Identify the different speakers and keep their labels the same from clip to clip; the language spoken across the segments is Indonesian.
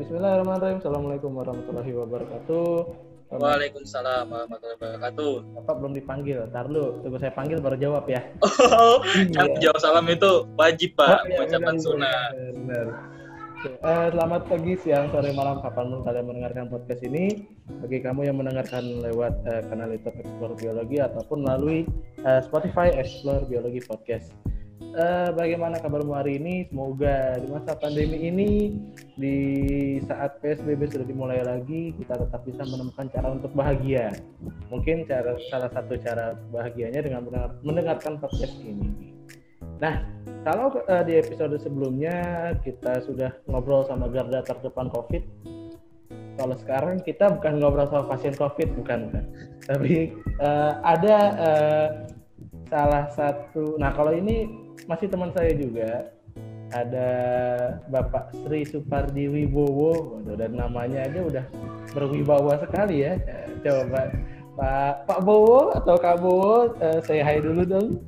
Speaker 1: Bismillahirrahmanirrahim. Assalamualaikum warahmatullahi wabarakatuh.
Speaker 2: Waalaikumsalam warahmatullahi wabarakatuh.
Speaker 1: Bapak belum dipanggil. Ntar lu, tunggu saya panggil baru jawab ya.
Speaker 2: Oh, kan jawab salam itu wajib pak,
Speaker 1: Oh, iya,
Speaker 2: ucapan
Speaker 1: benar,
Speaker 2: sunnah.
Speaker 1: benar. Oke, eh, selamat pagi, siang, sore, malam, kapan pun kalian mendengarkan podcast ini. Bagi kamu yang mendengarkan lewat eh, kanal YouTube Explore Biologi ataupun melalui eh, Spotify Explore Biologi Podcast. Eh, bagaimana kabarmu hari ini? Semoga di masa pandemi ini, di saat PSBB sudah dimulai lagi, kita tetap bisa menemukan cara untuk bahagia. Mungkin cara salah satu cara bahagianya dengan mendengar- mendengarkan podcast ini. Nah, kalau eh, di episode sebelumnya kita sudah ngobrol sama garda terdepan COVID, kalau sekarang kita bukan ngobrol sama pasien COVID, bukan, bukan. Tapi eh, ada eh, salah satu. Nah, kalau ini masih teman saya juga. Ada Bapak Sri Supardi Wibowo, dan namanya aja udah berwibawa sekali ya. Coba Pak Pak Bowo atau Kak Bowo, eh, saya hai dulu dong.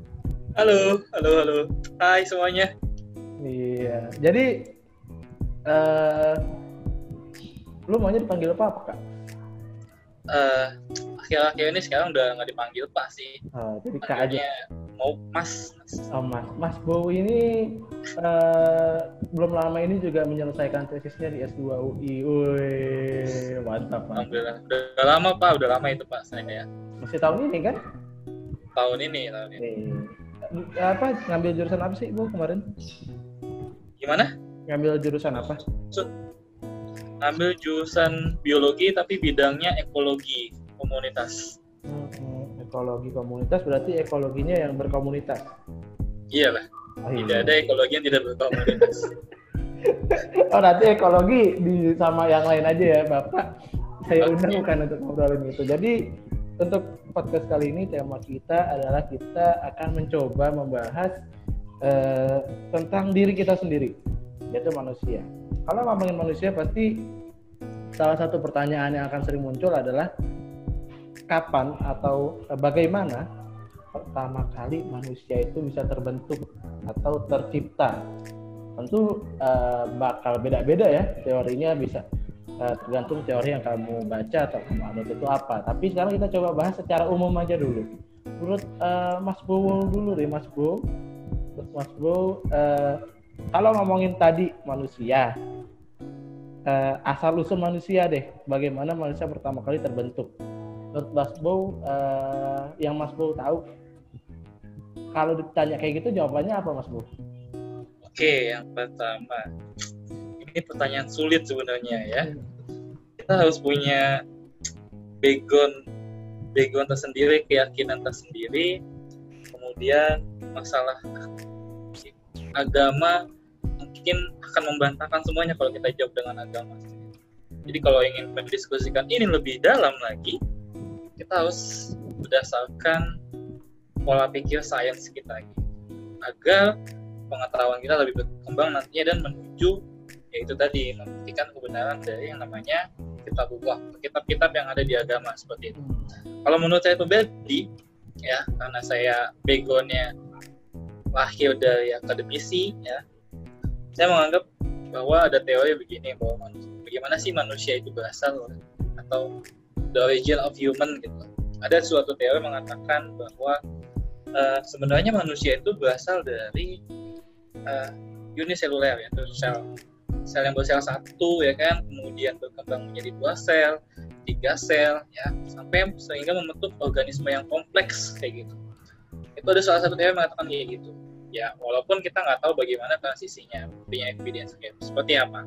Speaker 2: Halo, halo, halo. Hai semuanya.
Speaker 1: Iya. Jadi eh lu maunya dipanggil apa, apa kak?
Speaker 2: Eh, akhir-akhir ini sekarang udah nggak dipanggil pak sih.
Speaker 1: Ah, jadi kak aja.
Speaker 2: Mau mas. mas.
Speaker 1: Oh, mas. Mas ini eh belum lama ini juga menyelesaikan tesisnya di S2 UI. Wih, mantap pak.
Speaker 2: Alhamdulillah. Udah, udah lama pak, udah lama itu pak saya ya.
Speaker 1: Masih tahun ini kan?
Speaker 2: Tahun ini, tahun ini.
Speaker 1: Nih. Apa ngambil jurusan apa sih Bu kemarin?
Speaker 2: Gimana?
Speaker 1: Ngambil jurusan apa?
Speaker 2: Ambil jurusan biologi tapi bidangnya ekologi komunitas.
Speaker 1: Hmm, ekologi komunitas berarti ekologinya yang berkomunitas.
Speaker 2: Iya lah.
Speaker 1: Oh,
Speaker 2: Tidak
Speaker 1: iya.
Speaker 2: ada ekologi yang tidak berkomunitas.
Speaker 1: Oh nanti ekologi di sama yang lain aja ya Bapak. Saya
Speaker 2: Oke.
Speaker 1: undang bukan untuk ngobrolin itu. Jadi untuk podcast kali ini tema kita adalah kita akan mencoba membahas eh, tentang diri kita sendiri, yaitu manusia. Kalau ngomongin manusia pasti salah satu pertanyaan yang akan sering muncul adalah kapan atau eh, bagaimana pertama kali manusia itu bisa terbentuk atau tercipta? Tentu eh, bakal beda-beda ya teorinya bisa eh, tergantung teori yang kamu baca atau kamu anut itu apa. Tapi sekarang kita coba bahas secara umum aja dulu. Menurut eh, Mas Bowo dulu deh Mas Bowo. Menurut Mas Bowo eh, kalau ngomongin tadi manusia eh, asal usul manusia deh bagaimana manusia pertama kali terbentuk menurut Mas Bowo eh, yang Mas Bowo tahu kalau ditanya kayak gitu jawabannya apa Mas Bowo?
Speaker 2: Oke, yang pertama. Ini pertanyaan sulit sebenarnya ya. Kita harus punya background background tersendiri, keyakinan tersendiri, kemudian masalah agama mungkin akan membantahkan semuanya kalau kita jawab dengan agama. Jadi kalau ingin mendiskusikan ini lebih dalam lagi, harus berdasarkan pola pikir sains kita gitu. agar pengetahuan kita lebih berkembang nantinya dan menuju yaitu tadi membuktikan kebenaran dari yang namanya kitabullah kitab-kitab yang ada di agama seperti itu. Kalau menurut saya pribadi ya karena saya backgroundnya lahir dari akademisi ya saya menganggap bahwa ada teori begini bahwa bagaimana sih manusia itu berasal atau the origin of human gitu. Ada suatu teori mengatakan bahwa eh, sebenarnya manusia itu berasal dari uh, uniseluler yaitu sel. Sel yang bersel satu ya kan kemudian berkembang menjadi dua sel tiga sel ya sampai sehingga membentuk organisme yang kompleks kayak gitu. Itu ada salah satu teori mengatakan kayak gitu. Ya walaupun kita nggak tahu bagaimana transisinya punya evidence kayak seperti apa?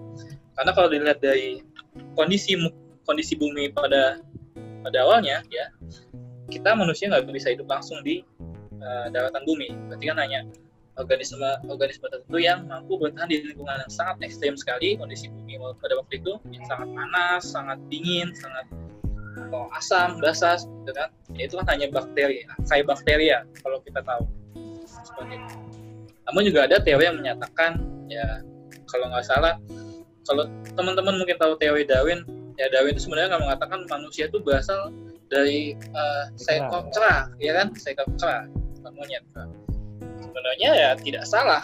Speaker 2: Karena kalau dilihat dari kondisi kondisi bumi pada pada awalnya ya kita manusia nggak bisa hidup langsung di uh, daratan bumi berarti kan hanya organisme organisme tertentu yang mampu bertahan di lingkungan yang sangat ekstrim sekali kondisi bumi pada waktu itu yang sangat panas, sangat dingin, sangat atau asam, basah, gitu kan. Ya, itu kan hanya bakteri, kayak bakteria kalau kita tahu. Seperti itu. Namun juga ada teori yang menyatakan ya kalau nggak salah kalau teman-teman mungkin tahu teori Darwin, ya Darwin itu sebenarnya nggak mengatakan manusia itu berasal dari uh, seekor kera, ya kan, seekor kera, bukan monyet. Sebenarnya ya tidak salah.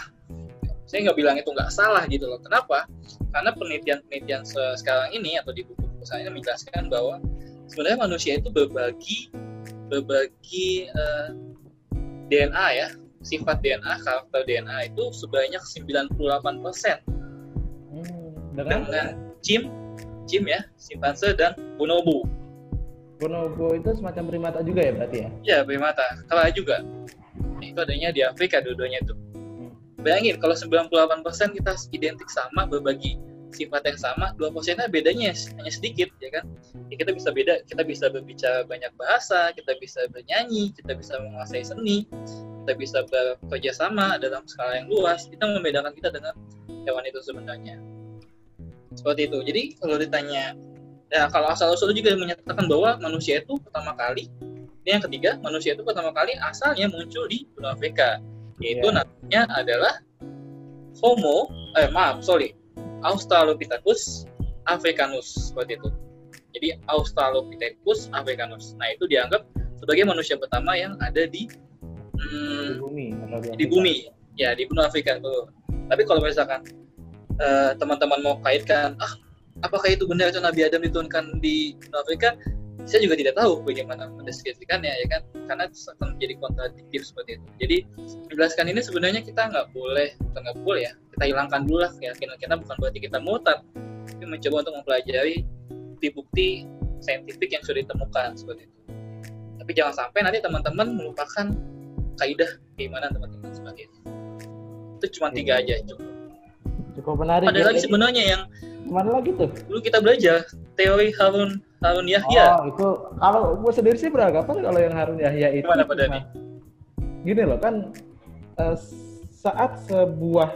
Speaker 2: saya nggak bilang itu nggak salah gitu loh. Kenapa? Karena penelitian-penelitian sekarang ini atau di buku-buku saya menjelaskan bahwa sebenarnya manusia itu berbagi berbagi uh, eh, DNA ya sifat DNA karakter DNA itu sebanyak 98 persen. Hmm, dengan, dengan Jim Jim ya simpanse dan bonobo
Speaker 1: bonobo itu semacam primata juga ya berarti ya
Speaker 2: ya primata kala juga itu adanya di Afrika dua-duanya itu Bayangin kalau 98% kita identik sama berbagi sifat yang sama, dua persennya bedanya hanya sedikit, ya kan? Ya, kita bisa beda, kita bisa berbicara banyak bahasa, kita bisa bernyanyi, kita bisa menguasai seni, kita bisa bekerja sama dalam skala yang luas. Itu membedakan kita dengan hewan itu sebenarnya. Seperti itu. Jadi kalau ditanya, ya kalau asal usul juga menyatakan bahwa manusia itu pertama kali, ini yang ketiga, manusia itu pertama kali asalnya muncul di benua Afrika. Yaitu yeah. namanya adalah Homo eh maaf sorry Australopithecus africanus seperti itu. Jadi Australopithecus africanus. Nah itu dianggap sebagai manusia pertama yang ada di
Speaker 1: hmm, di bumi
Speaker 2: di, bumi. Ya di benua Afrika tuh tapi kalau misalkan uh, teman-teman mau kaitkan ah apakah itu benar itu Nabi Adam diturunkan di Afrika? Saya juga tidak tahu bagaimana mendeskripsikannya ya kan? Karena akan menjadi kontradiktif seperti itu. Jadi menjelaskan ini sebenarnya kita nggak boleh nggak boleh ya kita hilangkan dulu lah keyakinan kita. Bukan berarti kita mutat tapi mencoba untuk mempelajari bukti-bukti saintifik yang sudah ditemukan seperti itu. Tapi jangan sampai nanti teman-teman melupakan kaidah keimanan teman-teman seperti itu. Itu cuma tiga aja cukup
Speaker 1: cukup menarik
Speaker 2: ada ya, lagi sebenarnya yang
Speaker 1: mana lagi tuh
Speaker 2: dulu kita belajar teori Harun Harun Yahya.
Speaker 1: Oh, itu kalau gue sendiri sih beranggapan kalau yang Harun Yahya itu
Speaker 2: Gimana pada nih?
Speaker 1: Gini loh kan uh, saat sebuah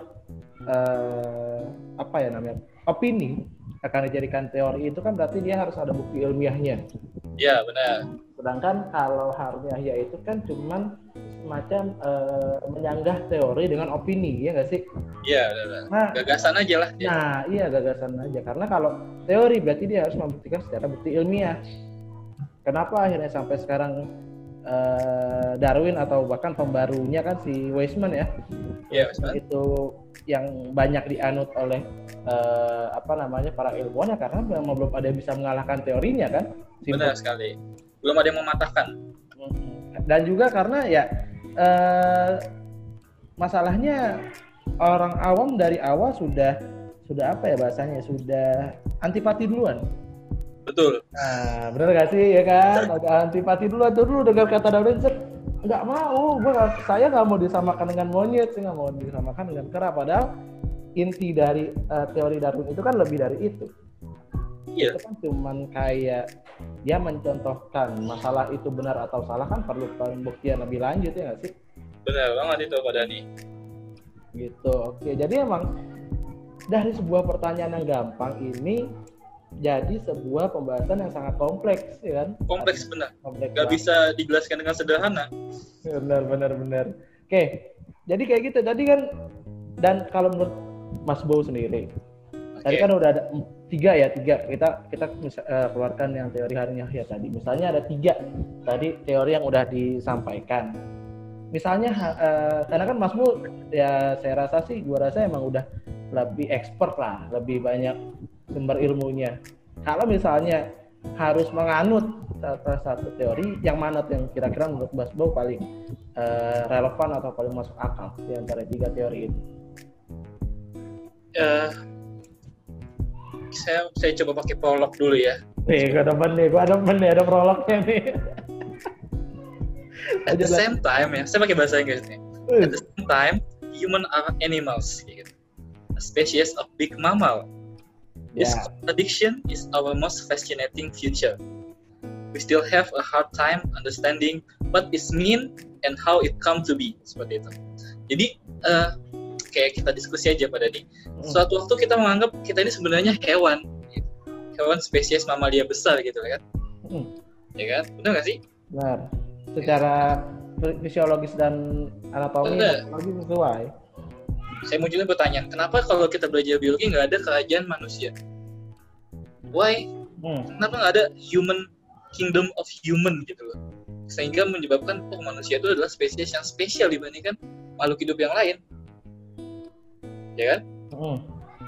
Speaker 1: uh, apa ya namanya? opini akan dijadikan teori itu kan berarti dia harus ada bukti ilmiahnya.
Speaker 2: Iya, benar.
Speaker 1: Sedangkan kalau Harun Yahya itu kan cuman semacam uh, menyanggah teori dengan opini ya nggak sih?
Speaker 2: Iya, nah, gagasan aja lah.
Speaker 1: Dia. Nah, iya gagasan aja karena kalau teori berarti dia harus membuktikan secara bukti ilmiah. Kenapa akhirnya sampai sekarang uh, Darwin atau bahkan pembarunya kan si Weisman ya?
Speaker 2: Iya.
Speaker 1: Itu yang banyak dianut oleh uh, apa namanya para ilmuwan ya karena memang belum ada yang bisa mengalahkan teorinya kan?
Speaker 2: Simple. Benar sekali. Belum ada yang mematahkan.
Speaker 1: Dan juga karena ya uh, masalahnya orang awam dari awal sudah sudah apa ya bahasanya sudah antipati duluan.
Speaker 2: Betul.
Speaker 1: Nah, benar gak sih ya kan? antipati duluan tuh dulu dengar kata Darwin nggak mau, gua saya nggak mau disamakan dengan monyet, saya nggak mau disamakan dengan kera. Padahal inti dari uh, teori Darwin itu kan lebih dari itu.
Speaker 2: Iya.
Speaker 1: Itu kan cuman kayak dia mencontohkan masalah itu benar atau salah kan perlu pembuktian lebih lanjut ya nggak sih?
Speaker 2: Benar banget itu Pak Dani.
Speaker 1: Gitu. Oke, jadi emang dari sebuah pertanyaan yang gampang ini jadi sebuah pembahasan yang sangat kompleks ya kan?
Speaker 2: Kompleks benar. kompleks gak bisa dijelaskan dengan sederhana.
Speaker 1: Benar benar benar. Oke jadi kayak gitu. Tadi kan dan kalau menurut Mas Bow sendiri okay. tadi kan udah ada tiga ya tiga. Kita kita uh, keluarkan yang teori Harun Yahya tadi. Misalnya ada tiga. Tadi teori yang udah disampaikan. Misalnya uh, karena kan Mas Mu ya saya rasa sih gua rasa emang udah lebih expert lah. Lebih banyak sumber ilmunya kalau misalnya harus menganut salah satu teori yang mana yang kira-kira menurut Mas Bow paling uh, relevan atau paling masuk akal di antara tiga teori itu?
Speaker 2: Uh, saya saya coba pakai prolog dulu ya.
Speaker 1: Nih, gue ada nih, gue ada nih, ada prolognya nih.
Speaker 2: At the same time ya, saya pakai bahasa Inggris nih. At the same time, human are animals, gitu. A species of big mammal. This contradiction is our most fascinating future. We still have a hard time understanding what it mean and how it come to be seperti itu. Jadi uh, kayak kita diskusi aja pada nih. Hmm. Suatu waktu kita menganggap kita ini sebenarnya hewan, hewan spesies mamalia besar gitu kan? Hmm. Ya kan? Benar nggak sih?
Speaker 1: Benar. Secara fisiologis dan anatomi lagi sesuai.
Speaker 2: Saya mau juga bertanya, kenapa kalau kita belajar biologi nggak ada kerajaan manusia? Why? Hmm. Kenapa nggak ada human kingdom of human gitu loh? Sehingga menyebabkan oh, manusia itu adalah spesies yang spesial dibandingkan makhluk hidup yang lain ya kan
Speaker 1: Hmm.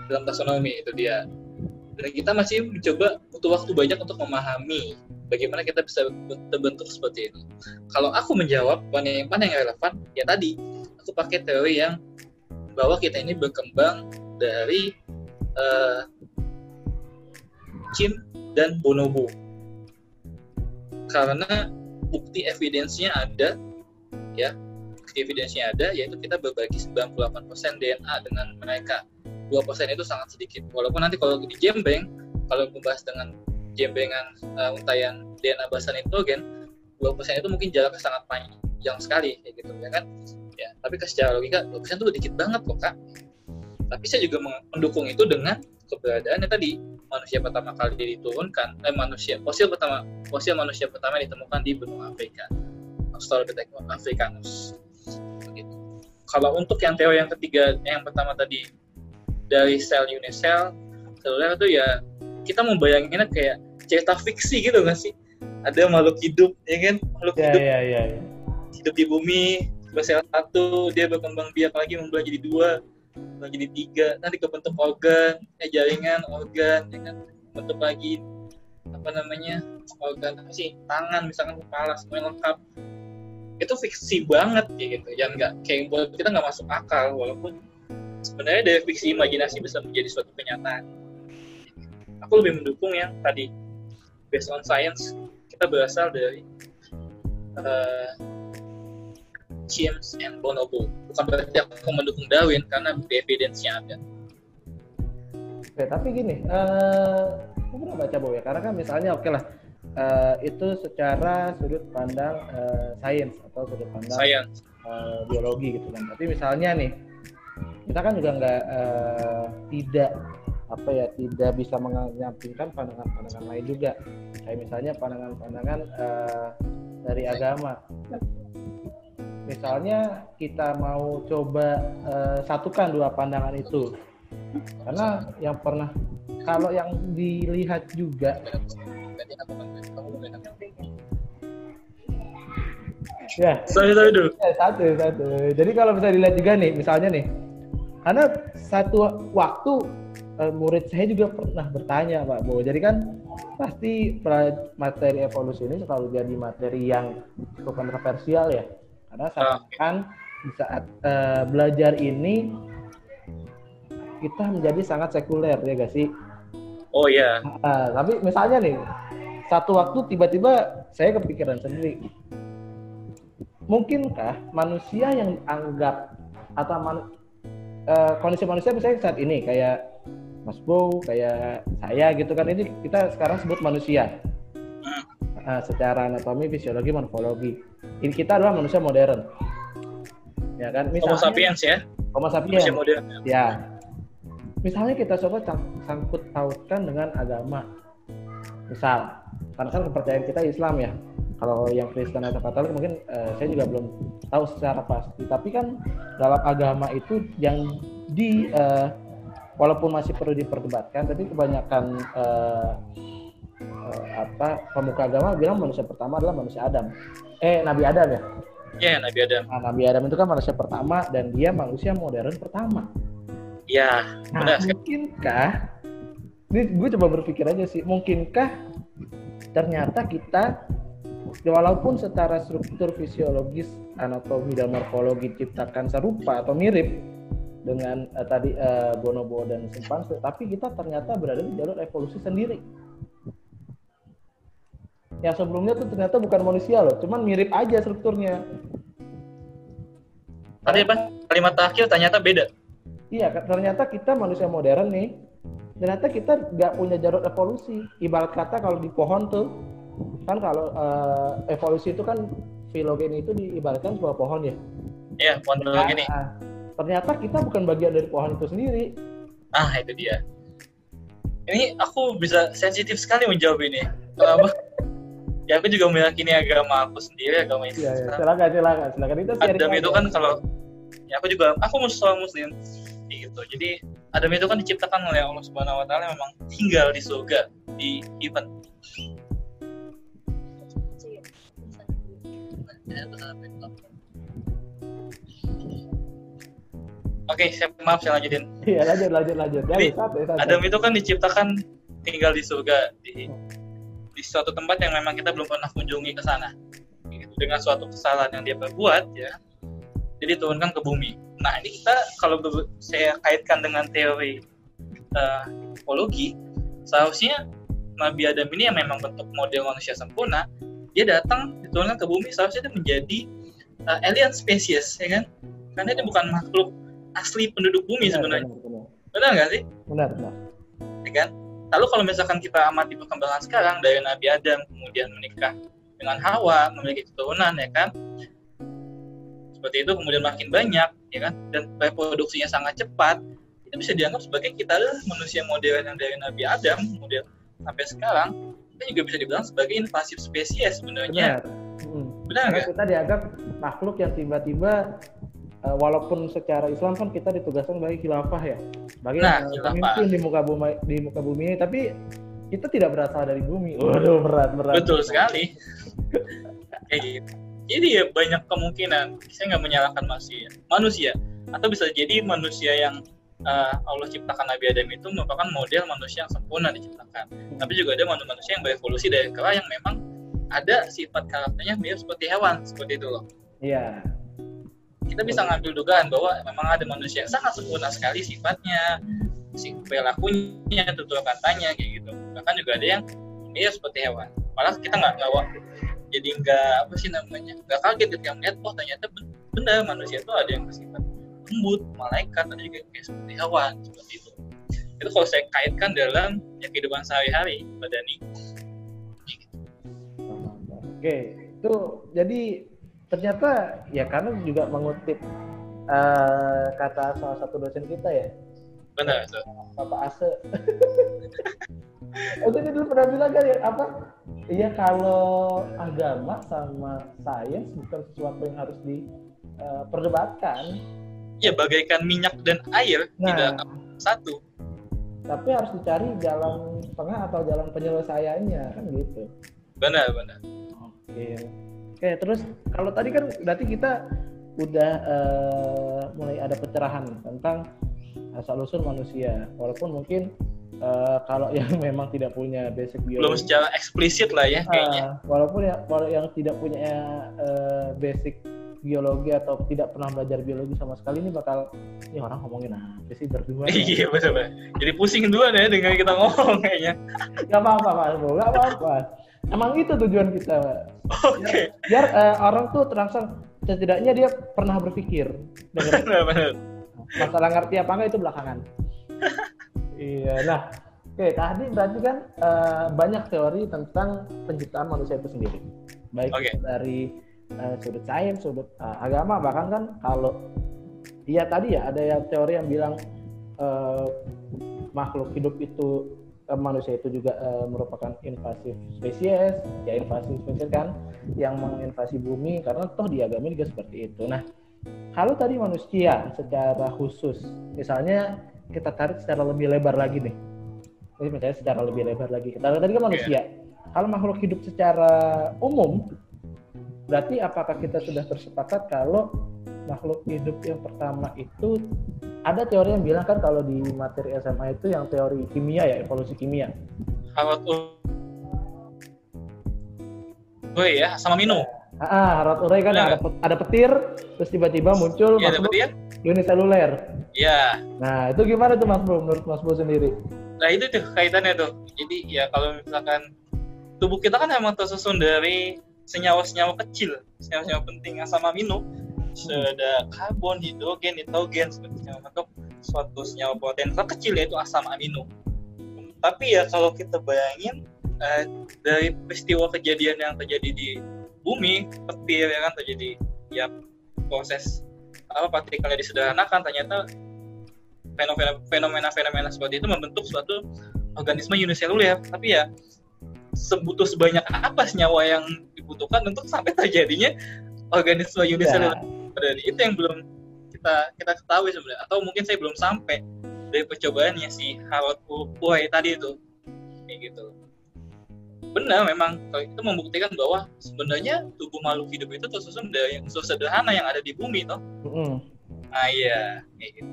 Speaker 2: dalam taksonomi itu dia dan kita masih mencoba butuh waktu banyak untuk memahami bagaimana kita bisa terbentuk seperti ini kalau aku menjawab mana yang mana yang relevan ya tadi aku pakai teori yang bahwa kita ini berkembang dari uh, dan Bonobo. Karena bukti evidensinya ada ya. Bukti evidensinya ada yaitu kita berbagi 98% DNA dengan mereka. 2% itu sangat sedikit. Walaupun nanti kalau di Jembeng kalau membahas dengan jembengan uh, untayan DNA basa nitrogen 2% itu mungkin jaraknya sangat panjang sekali kayak gitu ya kan tapi secara logika 2% itu sedikit banget kok kak. Tapi saya juga mendukung itu dengan keberadaannya tadi manusia pertama kali diturunkan eh manusia fosil pertama fosil manusia pertama ditemukan di benua Afrika. Australopithecus africanus. Begitu. Kalau untuk yang teori yang ketiga yang pertama tadi dari sel unisel seluler itu ya kita membayanginnya kayak cerita fiksi gitu nggak sih? Ada makhluk hidup ya kan? Makhluk
Speaker 1: ya,
Speaker 2: hidup
Speaker 1: ya, ya, ya.
Speaker 2: hidup di bumi sel satu dia berkembang biak lagi membelah jadi dua membelah jadi tiga. Nanti kebentuk organ eh jaringan organ ya kan? Bentuk lagi apa namanya organ apa sih tangan misalkan kepala semuanya lengkap. Itu fiksi banget kayak gitu. Yang nggak kayak buat kita nggak masuk akal walaupun sebenarnya dari fiksi imajinasi bisa menjadi suatu kenyataan. Aku lebih mendukung yang tadi based on science. Kita berasal dari uh, James and Bonobo. Bukan berarti aku mendukung Darwin karena bukti evidence-nya ada.
Speaker 1: Oke, tapi gini, uh, aku pernah baca bahwa ya, karena kan misalnya oke lah, uh, itu secara sudut pandang uh, sains atau sudut pandang
Speaker 2: science.
Speaker 1: uh, biologi gitu kan. Tapi misalnya nih, kita kan juga nggak uh, tidak apa ya tidak bisa menyampingkan pandangan-pandangan lain juga. Kayak misalnya pandangan-pandangan uh, dari agama misalnya kita mau coba uh, satukan dua pandangan itu. Karena yang pernah kalau yang dilihat juga ya.
Speaker 2: Sorry sorry dulu
Speaker 1: Eh, satu satu. Jadi kalau bisa dilihat juga nih misalnya nih karena satu waktu uh, murid saya juga pernah bertanya Pak Bo. Jadi kan pasti materi evolusi ini selalu jadi materi yang cukup kontroversial ya karena
Speaker 2: Ah, oke.
Speaker 1: kan di saat uh, belajar ini kita menjadi sangat sekuler ya gak sih
Speaker 2: oh iya
Speaker 1: Nah, tapi misalnya nih, satu waktu tiba-tiba saya kepikiran sendiri. Mungkinkah manusia yang anggap atau man- eh, kondisi manusia misalnya saat ini kayak Mas Bo, kayak saya gitu kan ini kita sekarang sebut manusia. Nah, secara anatomi, fisiologi, morfologi. Ini kita adalah manusia modern. Ya kan?
Speaker 2: Homo sapiens ya
Speaker 1: Homo sapiens.
Speaker 2: manusia modern
Speaker 1: Ya. Misalnya kita coba sang- sangkut pautkan dengan agama. Misal, karena kan kepercayaan kita Islam ya. Kalau yang Kristen atau Katolik mungkin eh, saya juga belum tahu secara pasti. Tapi kan dalam agama itu yang di eh, walaupun masih perlu diperdebatkan, tapi kebanyakan eh, eh, apa pemuka agama bilang manusia pertama adalah manusia Adam. Eh Nabi Adam ya.
Speaker 2: ya Nabi Adam
Speaker 1: Nah, Nabi Adam itu kan manusia pertama dan dia manusia modern pertama.
Speaker 2: ya
Speaker 1: Nah,
Speaker 2: benar sekali.
Speaker 1: mungkinkah ini gue coba berpikir aja sih, mungkinkah ternyata kita walaupun secara struktur fisiologis, anatomi dan morfologi ciptakan serupa atau mirip dengan eh, tadi eh, bonobo dan simpanse, tapi kita ternyata berada di jalur evolusi sendiri. Yang sebelumnya tuh ternyata bukan manusia loh, cuman mirip aja strukturnya.
Speaker 2: tadi apa kalimat terakhir ternyata beda
Speaker 1: Iya, ternyata kita manusia modern nih. Ternyata kita nggak punya jalur evolusi. Ibarat kata kalau di pohon tuh, kan kalau eh, evolusi itu kan filogeni itu diibaratkan sebuah pohon ya.
Speaker 2: ya pohon biologi nih
Speaker 1: Nah, ternyata kita bukan bagian dari pohon itu sendiri.
Speaker 2: ah itu dia ini aku bisa sensitif sekali menjawab ini kenapa ya aku juga meyakini agama aku sendiri agama
Speaker 1: Iya,
Speaker 2: Islam
Speaker 1: ya. silakan, silakan, silakan itu
Speaker 2: Adam itu kan kalau ya aku juga aku muslim muslim gitu jadi Adam itu kan diciptakan oleh Allah Subhanahu Wa Taala memang tinggal di surga di event Oke, siap maaf saya lanjutin.
Speaker 1: Iya lanjut lanjut lanjut. Ya,
Speaker 2: Jadi,
Speaker 1: satu, satu.
Speaker 2: Adam itu kan diciptakan tinggal di surga di di suatu tempat yang memang kita belum pernah kunjungi ke sana. Gitu. Dengan suatu kesalahan yang dia perbuat ya, jadi turunkan ke bumi. Nah ini kita kalau saya kaitkan dengan teori ekologi, seharusnya Nabi Adam ini yang memang bentuk model manusia sempurna, dia datang diturunkan ke bumi seharusnya dia menjadi eh, alien spesies, ya kan? Karena dia bukan makhluk asli penduduk bumi
Speaker 1: Benar,
Speaker 2: sebenarnya.
Speaker 1: benar, benar.
Speaker 2: Sih?
Speaker 1: Benar, benar.
Speaker 2: ya kan? Lalu kalau misalkan kita amati perkembangan sekarang dari Nabi Adam kemudian menikah dengan Hawa memiliki keturunan ya kan? Seperti itu kemudian makin banyak ya kan? Dan reproduksinya sangat cepat. Itu bisa dianggap sebagai kita adalah manusia modern yang dari Nabi Adam kemudian sampai sekarang kita juga bisa dibilang sebagai invasif spesies sebenarnya.
Speaker 1: Benar. Mm.
Speaker 2: Benar
Speaker 1: Karena kita dianggap makhluk yang tiba-tiba walaupun secara Islam kan kita ditugaskan sebagai khilafah ya, sebagai
Speaker 2: Nah,
Speaker 1: eh, pemimpin di muka bumi di muka bumi ini, tapi kita tidak berasal dari bumi. Waduh berat berat.
Speaker 2: Betul sekali. Kayak gitu. Jadi ya banyak kemungkinan. Saya nggak menyalahkan manusia, manusia atau bisa jadi manusia yang uh, Allah ciptakan Nabi Adam itu merupakan model manusia yang sempurna diciptakan. Tapi juga ada manusia yang berevolusi dari kera yang memang ada sifat karakternya mirip seperti hewan seperti itu loh.
Speaker 1: Iya.
Speaker 2: Kita bisa ngambil dugaan bahwa memang ada manusia yang sangat sempurna sekali sifatnya, si perilakunya, tutur katanya kayak gitu. Bahkan juga ada yang dia seperti hewan. Malah kita nggak nggak jadi nggak apa sih namanya nggak kaget ketika melihat oh ternyata ben- benar manusia itu ada yang bersifat lembut, malaikat, ada juga kayak seperti hewan seperti itu. Itu kalau saya kaitkan dalam ya, kehidupan sehari-hari, Mbak Dani.
Speaker 1: Oke, itu jadi ternyata ya karena juga mengutip eh, kata salah satu dosen kita ya,
Speaker 2: Benar itu.
Speaker 1: Bapak Ase. Itu dia dulu pernah bilang kan ya apa? Iya kalau agama sama sains bukan sesuatu yang harus diperdebatkan,
Speaker 2: Ya bagaikan minyak dan air tidak
Speaker 1: nah
Speaker 2: satu.
Speaker 1: tapi harus dicari jalan tengah atau jalan penyelesaiannya kan gitu.
Speaker 2: Benar benar.
Speaker 1: Oke. Oke, terus kalau tadi kan berarti kita udah eh, mulai ada pencerahan tentang asal usul manusia. Walaupun mungkin eh, kalau yang memang tidak punya basic
Speaker 2: Belum
Speaker 1: biologi,
Speaker 2: secara eksplisit lah ya kayaknya.
Speaker 1: ah, walaupun ya walau yang tidak punya eh, basic biologi atau tidak pernah belajar biologi sama sekali ini bakal ini orang ngomongin apa sih berdua ya?
Speaker 2: Iya betul. Jadi pusing dua deh dengan kita ngomong kayaknya.
Speaker 1: Gak apa-apa Mas Bo, gak apa-apa. Emang itu tujuan kita, Pak.
Speaker 2: Oke.
Speaker 1: biar eh, orang tuh terangsang setidaknya dia pernah berpikir
Speaker 2: Benar
Speaker 1: masalah ngerti apa enggak itu belakangan iya nah oke tadi berarti kan eh, banyak teori tentang penciptaan manusia itu sendiri baik
Speaker 2: Oke.
Speaker 1: dari eh, sudut sains sudut eh, agama bahkan kan kalau iya tadi ya ada yang teori yang bilang eh, makhluk hidup itu manusia itu juga eh, merupakan invasif spesies ya invasif spesies kan yang menginvasi bumi karena toh di agama juga seperti itu. Nah kalau tadi manusia secara khusus misalnya kita tarik secara lebih lebar lagi nih. Ini misalnya secara lebih lebar lagi. Kita tarik tadi kan manusia. Kalau makhluk hidup secara umum berarti apakah kita sudah bersepakat kalau makhluk hidup yang pertama itu ada teori yang bilang kan kalau di materi SMA itu yang teori kimia ya evolusi kimia
Speaker 2: Hawat Gue ya sama Minu.
Speaker 1: ah Harold Urey kan
Speaker 2: Benar.
Speaker 1: ada, ada petir terus tiba-tiba muncul
Speaker 2: Iya
Speaker 1: makhluk
Speaker 2: dapat ya?
Speaker 1: uniseluler
Speaker 2: Iya.
Speaker 1: nah itu gimana tuh Mas Bro menurut Mas Bro sendiri
Speaker 2: Nah itu tuh kaitannya tuh. Jadi ya kalau misalkan tubuh kita kan emang tersusun dari senyawa-senyawa kecil, senyawa-senyawa penting asam amino. Ada karbon, hidrogen, nitrogen seperti senyawa bentuk suatu senyawa protein kecil yaitu asam amino. Tapi ya kalau kita bayangin eh, dari peristiwa kejadian yang terjadi di bumi, petir ya kan terjadi ya proses apa partikelnya disederhanakan ternyata fenomena fenomena-fenomena seperti itu membentuk suatu organisme uniseluler tapi ya sebutuh sebanyak apa senyawa yang dibutuhkan untuk sampai terjadinya organisme uniseluler dan itu yang belum kita kita ketahui sebenarnya. Atau mungkin saya belum sampai dari percobaannya si Harold Urey tadi itu. Kayak gitu. Benar memang. Kalau itu membuktikan bahwa sebenarnya tubuh makhluk hidup itu tersusun dari unsur sederhana yang ada di bumi toh.
Speaker 1: Mm-mm.
Speaker 2: nah iya. Kayak gitu.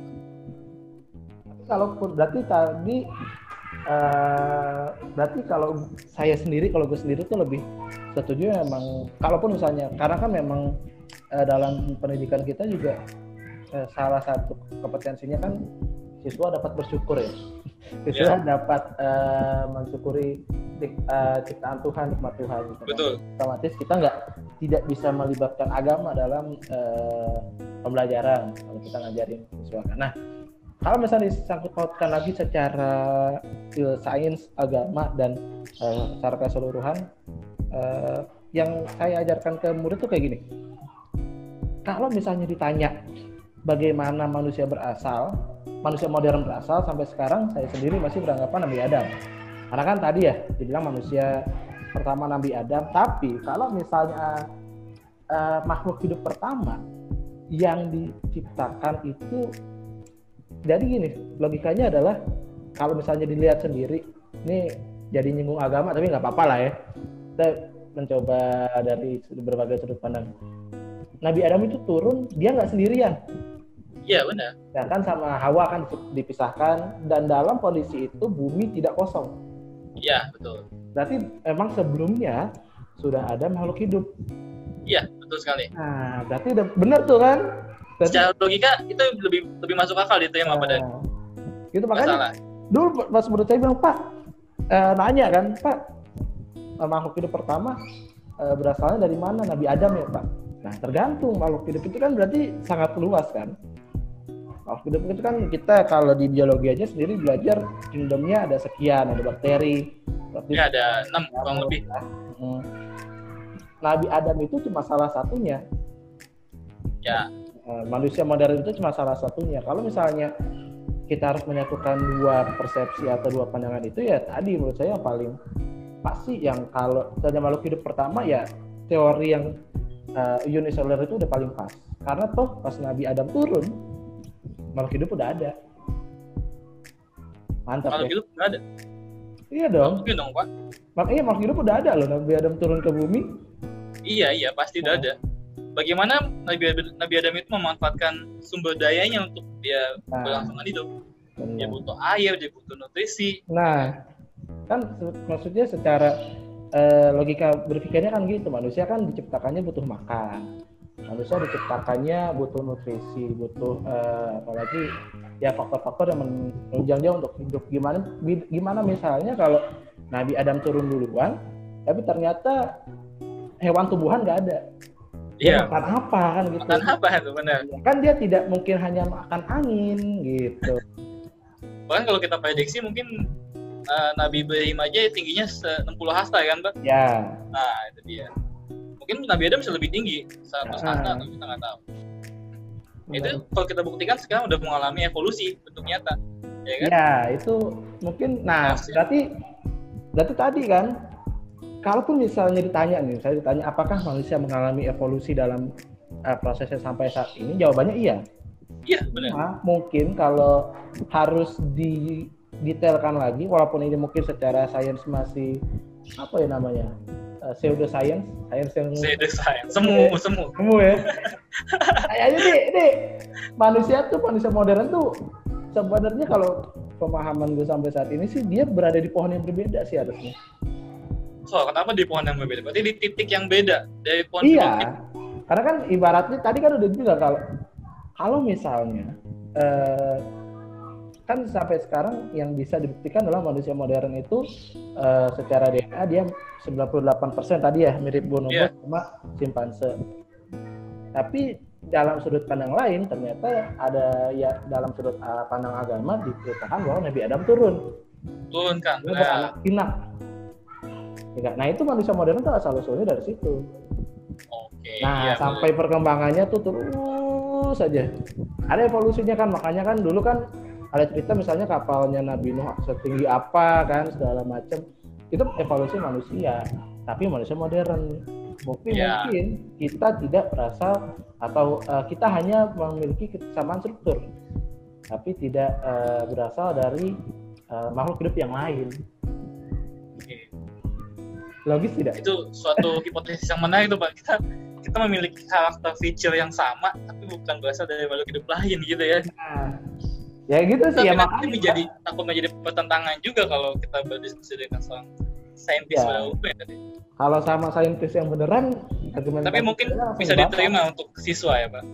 Speaker 1: Kalaupun berarti tadi uh, berarti kalau saya sendiri kalau gue sendiri tuh lebih setuju memang kalaupun misalnya karena kan memang uh, dalam pendidikan kita juga uh, salah satu kompetensinya kan siswa dapat bersyukur ya siswa yeah. dapat uh, mensyukuri uh, ciptaan Tuhan nikmat Tuhan gitu.
Speaker 2: betul
Speaker 1: otomatis kita nggak tidak bisa melibatkan agama dalam uh, pembelajaran kalau kita ngajarin siswa nah kalau misalnya disangkut pautkan lagi secara uh, sains agama dan uh, secara keseluruhan uh, yang saya ajarkan ke murid tuh kayak gini kalau misalnya ditanya bagaimana manusia berasal manusia modern berasal sampai sekarang saya sendiri masih beranggapan Nabi Adam. Karena kan tadi ya dibilang manusia pertama Nabi Adam, tapi kalau misalnya uh, makhluk hidup pertama yang diciptakan itu jadi gini, logikanya adalah kalau misalnya dilihat sendiri, ini jadi nyinggung agama tapi nggak apa-apa lah ya. Kita mencoba dari berbagai sudut pandang. Nabi Adam itu turun, dia nggak sendirian
Speaker 2: Iya benar.
Speaker 1: Ya kan sama Hawa kan dipisahkan dan dalam kondisi itu bumi tidak kosong.
Speaker 2: Iya betul.
Speaker 1: Berarti emang sebelumnya sudah ada makhluk hidup.
Speaker 2: Iya betul sekali.
Speaker 1: Nah berarti udah benar tuh kan?
Speaker 2: Berarti... Secara logika itu lebih lebih masuk akal diterima nah, pada.
Speaker 1: Itu makanya. Masalah. Dulu pas menurut saya bilang Pak eh, nanya kan Pak makhluk hidup pertama eh, berasalnya dari mana Nabi Adam ya Pak? Nah tergantung. Makhluk hidup itu kan berarti sangat luas kan? Makhluk hidup itu kan kita kalau di biologi aja sendiri belajar kingdomnya ada sekian ada bakteri
Speaker 2: ya ada enam kurang lebih.
Speaker 1: hmm. Nabi Adam itu cuma salah satunya.
Speaker 2: Ya.
Speaker 1: Eh, manusia modern itu cuma salah satunya. Kalau misalnya kita harus menyatukan dua persepsi atau dua pandangan itu ya tadi menurut saya yang paling pasti yang kalau misalnya makhluk hidup pertama ya teori yang uh, unicelular itu udah paling pas. Karena toh pas Nabi Adam turun makhluk hidup udah ada. Mantap
Speaker 2: makhluk
Speaker 1: ya.
Speaker 2: hidup udah ada?
Speaker 1: Iya dong.
Speaker 2: Mungkin dong pak.
Speaker 1: Mak iya makhluk hidup udah ada loh Nabi Adam turun ke bumi.
Speaker 2: Iya iya pasti udah ada. Bagaimana Nabi Adam, Nabi Adam itu memanfaatkan sumber dayanya untuk dia nah. berlangsungan hidup? Benar. dia butuh air dia butuh nutrisi.
Speaker 1: Nah kan maksudnya secara eh, logika berpikirnya kan gitu manusia kan diciptakannya butuh makan. Manusia diciptakannya butuh nutrisi butuh uh, apalagi ya faktor-faktor yang menunjang dia untuk hidup. Gimana gimana misalnya kalau Nabi Adam turun duluan tapi ternyata hewan tumbuhan nggak ada. Iya. makan apa kan gitu.
Speaker 2: Makan apa itu benar.
Speaker 1: Kan dia tidak mungkin hanya makan angin gitu.
Speaker 2: Bahkan kalau kita prediksi mungkin uh, Nabi Ibrahim aja tingginya 60 hasta kan pak?
Speaker 1: Ya.
Speaker 2: Nah itu dia. Mungkin Nabi Adam bisa lebih tinggi satu setengah atau kita nggak tahu. Itu kalau kita buktikan sekarang udah mengalami evolusi bentuk nyata.
Speaker 1: Ya kan? Ya itu mungkin nah Mas, berarti berarti tadi kan kalaupun misalnya ditanya nih saya ditanya apakah manusia mengalami evolusi dalam uh, prosesnya sampai saat ini? Jawabannya iya.
Speaker 2: Iya benar.
Speaker 1: Nah, mungkin kalau harus di detailkan lagi walaupun ini mungkin secara sains masih apa ya namanya uh, pseudo science, science yang
Speaker 2: pseudo science, semu, ya, semu,
Speaker 1: semu ya. Kayaknya nih, nih manusia tuh manusia modern tuh sebenarnya kalau pemahaman gue sampai saat ini sih dia berada di pohon yang berbeda sih harusnya.
Speaker 2: So, kenapa di pohon yang berbeda? Berarti di titik yang beda dari pohon
Speaker 1: Iya. Karena kan ibaratnya tadi kan udah juga kalau kalau misalnya uh, kan sampai sekarang yang bisa dibuktikan adalah manusia modern itu uh, secara DNA dia 98% tadi ya mirip bonobo yeah. sama simpanse. Tapi dalam sudut pandang lain ternyata ada ya dalam sudut uh, pandang agama diceritakan bahwa Nabi Adam turun.
Speaker 2: Turun kan.
Speaker 1: Dia nah. anak pinak. Ya, nah itu manusia modern tuh asal usulnya dari situ.
Speaker 2: Oke.
Speaker 1: nah iya, sampai betul. perkembangannya tuh terus saja. Ada evolusinya kan makanya kan dulu kan ada cerita misalnya kapalnya Nabi Nuh setinggi apa kan segala macam. Itu evolusi manusia tapi manusia modern. Mungkin yeah. mungkin kita tidak berasal atau uh, kita hanya memiliki kesamaan struktur tapi tidak uh, berasal dari uh, makhluk hidup yang lain. Logis tidak?
Speaker 2: Itu suatu hipotesis yang menarik tuh pak. Kita kita memiliki karakter feature yang sama tapi bukan berasal dari makhluk hidup lain gitu ya.
Speaker 1: Nah, ya gitu sih
Speaker 2: Tapi
Speaker 1: ya
Speaker 2: nanti
Speaker 1: makanya
Speaker 2: menjadi takut menjadi pertentangan juga kalau kita berdiskusi dengan seorang saintis
Speaker 1: Ya.
Speaker 2: umumnya tadi.
Speaker 1: kalau sama saintis yang beneran argumentasi
Speaker 2: Tapi mungkin
Speaker 1: langsung
Speaker 2: bisa diterima untuk siswa ya, Pak.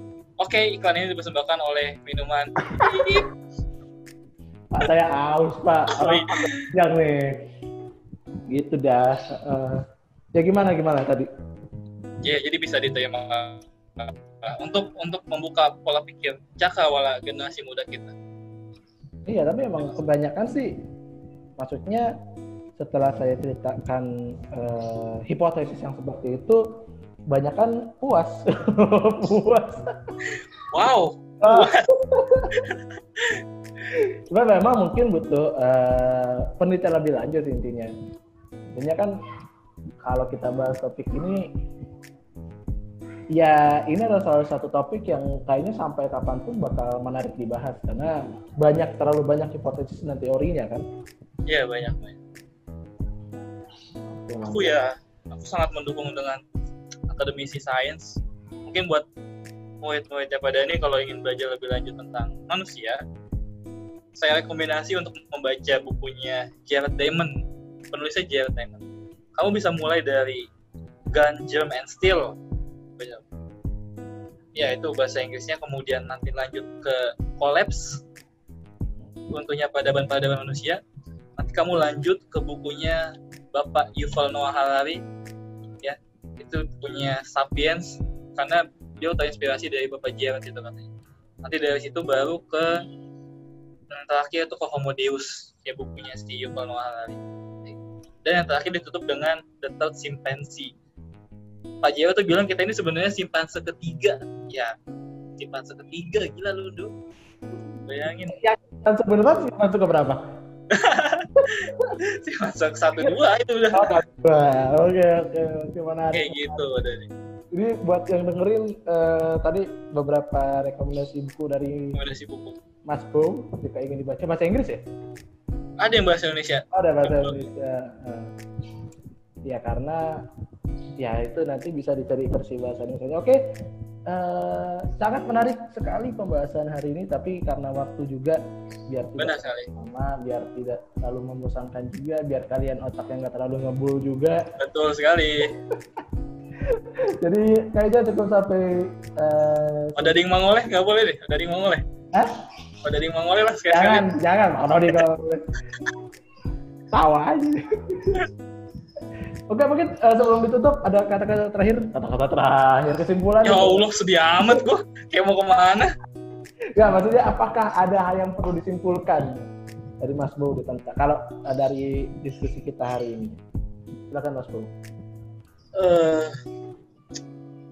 Speaker 2: Oke, iklan ini dipersembahkan oleh minuman.
Speaker 1: Pak saya haus pak yang nih gitu dah Eh, ya gimana gimana tadi
Speaker 2: Ya, jadi bisa diterima uh, untuk untuk membuka pola pikir cakrawala generasi muda kita.
Speaker 1: Iya tapi emang kebanyakan sih maksudnya setelah saya ceritakan eh, hipotesis yang seperti itu kebanyakan puas puas
Speaker 2: Wow,
Speaker 1: Ah. Cuma memang mungkin butuh eh, penelitian lebih lanjut intinya. Intinya kan kalau kita bahas topik ini, ya ini adalah salah satu topik yang kayaknya sampai kapan pun bakal menarik dibahas karena banyak terlalu banyak hipotesis dan teorinya kan.
Speaker 2: ya banyak banyak. Aku ya, aku sangat mendukung dengan akademisi sains. Mungkin buat murid-muridnya pada ini kalau ingin belajar lebih lanjut tentang manusia, saya rekomendasi untuk membaca bukunya Jared Diamond, penulisnya Jared Diamond. Kamu bisa mulai dari Gun, Germ, and Steel. Baca. Ya, itu bahasa Inggrisnya. Kemudian nanti lanjut ke Collapse, runtuhnya peradaban-peradaban manusia. Nanti kamu lanjut ke bukunya Bapak Yuval Noah Harari, ya, itu punya Sapiens, karena dia terinspirasi dari Bapak Jared itu katanya. Nanti dari situ baru ke yang terakhir itu ke Homo Deus, ya bukunya si Yuval Noah Harari. Dan yang terakhir ditutup dengan The Third Chimpanzee. Pak Jawa tuh bilang kita ini sebenarnya simpanse ketiga. Ya, simpanse ketiga, gila lu, Du. Bayangin,
Speaker 1: Dan sebenarnya sih masuk ke berapa?
Speaker 2: simpanse satu dua itu udah
Speaker 1: Wah, oke oke oke menarik.
Speaker 2: kayak gitu dari
Speaker 1: Ini buat yang dengerin eh, tadi beberapa rekomendasi buku dari
Speaker 2: rekomendasi buku.
Speaker 1: Mas Bo jika ingin dibaca bahasa Inggris ya?
Speaker 2: Ada yang bahasa Indonesia.
Speaker 1: Ada bahasa Indonesia. Eh, ya karena ya itu nanti bisa dicari versi bahasa Indonesia. Oke, eh, sangat menarik sekali pembahasan hari ini. Tapi karena waktu juga biar
Speaker 2: Benar
Speaker 1: tidak
Speaker 2: sekali.
Speaker 1: lama, biar tidak terlalu membosankan juga, biar kalian otaknya nggak terlalu ngebul juga.
Speaker 2: Betul sekali.
Speaker 1: Jadi kayaknya cukup sampai. eh,
Speaker 2: Ada ding mangoleh nggak boleh deh. Ada ding mangoleh.
Speaker 1: Hah?
Speaker 2: Ada ding mangoleh lah sekali
Speaker 1: Jangan, jangan. Ono di kalau tawa aja. Oke, mungkin eh, sebelum ditutup ada kata-kata terakhir, kata-kata terakhir kesimpulan.
Speaker 2: Ya Allah sedih amat gua. Kayak mau ke mana?
Speaker 1: Ya, maksudnya apakah ada hal yang perlu disimpulkan dari Mas Bo tentang kalau eh, dari diskusi kita hari ini? Silakan Mas Bo.
Speaker 2: eh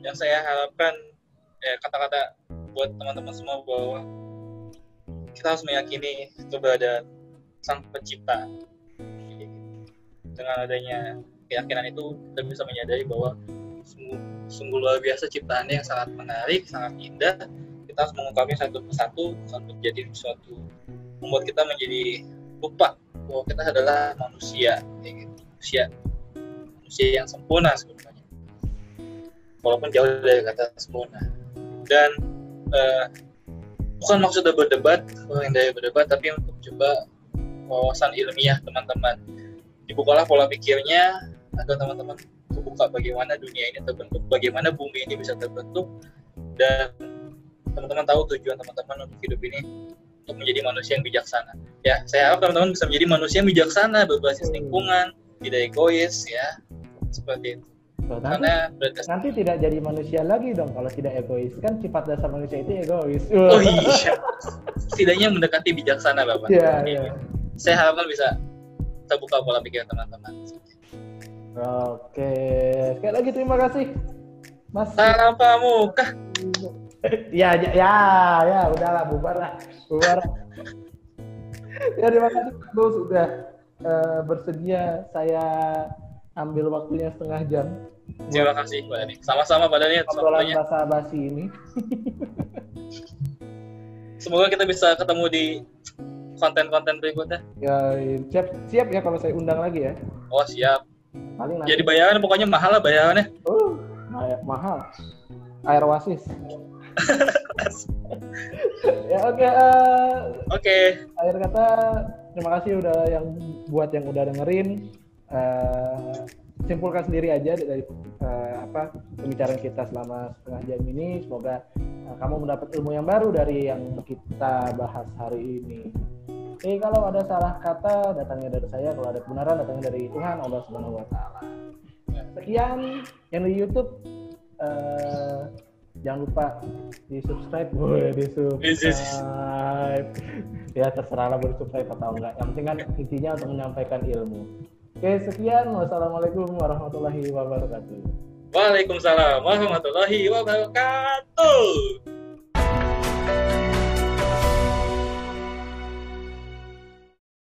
Speaker 2: yang saya harapkan ya kata-kata buat teman-teman semua bahwa kita harus meyakini keberadaan sang pencipta dengan adanya keyakinan itu kita bisa menyadari bahwa sungguh, sungguh luar biasa ciptaannya yang sangat menarik sangat indah. Kita harus mengungkapnya satu persatu menjadi suatu membuat kita menjadi lupa bahwa kita adalah manusia kayak gitu. manusia manusia yang sempurna sebenarnya. Walaupun jauh dari kata sempurna. Dan eh, bukan maksudnya berdebat bukan dari berdebat tapi untuk coba wawasan ilmiah teman-teman. Dibukalah pola pikirnya agar teman-teman terbuka bagaimana dunia ini terbentuk bagaimana bumi ini bisa terbentuk dan teman-teman tahu tujuan teman-teman untuk hidup ini untuk menjadi manusia yang bijaksana. Ya saya harap teman-teman bisa menjadi manusia yang bijaksana berbasis lingkungan tidak egois ya. Seperti itu.
Speaker 1: Nanti,
Speaker 2: karena
Speaker 1: nanti tidak jadi manusia lagi dong kalau tidak egois. Kan sifat dasar manusia itu egois.
Speaker 2: oh iya. Setidaknya mendekati bijaksana bapak.
Speaker 1: Iya, iya.
Speaker 2: saya harapkan bisa terbuka pola pikir teman-teman
Speaker 1: Oke, sekali lagi terima kasih, Mas.
Speaker 2: salam pramuka
Speaker 1: ya, ya, ya, ya, udahlah, bubar lah, bubar. ya, terima kasih Bo sudah eh, bersedia saya ambil waktunya setengah jam.
Speaker 2: terima kasih Pak Dani sama-sama Pak Dani
Speaker 1: Obrolan bahasa basi ini.
Speaker 2: semoga kita bisa ketemu di konten-konten berikutnya
Speaker 1: Ya, siap, siap ya kalau saya undang lagi ya.
Speaker 2: oh siap
Speaker 1: Paling nanti.
Speaker 2: jadi bayaran pokoknya mahal lah bayarannya.
Speaker 1: Uh, mahal. Air wasis. Ya oke eh,
Speaker 2: Oke,
Speaker 1: akhir kata terima kasih udah yang buat yang udah dengerin. Eh, simpulkan sendiri aja dari eh, apa pembicaraan kita selama setengah jam ini. Semoga eh, kamu mendapat ilmu yang baru dari yang kita bahas hari ini Oke, kalau ada salah kata datangnya dari saya, kalau ada kebenaran datangnya dari Tuhan Allah Subhanahu wa taala. Sekian yang di YouTube eh, jangan lupa di subscribe, Woy, di subscribe. ya terserah lah subscribe atau enggak. Yang penting kan intinya untuk menyampaikan ilmu. Oke, sekian. Wassalamualaikum warahmatullahi wabarakatuh.
Speaker 2: Waalaikumsalam warahmatullahi wabarakatuh.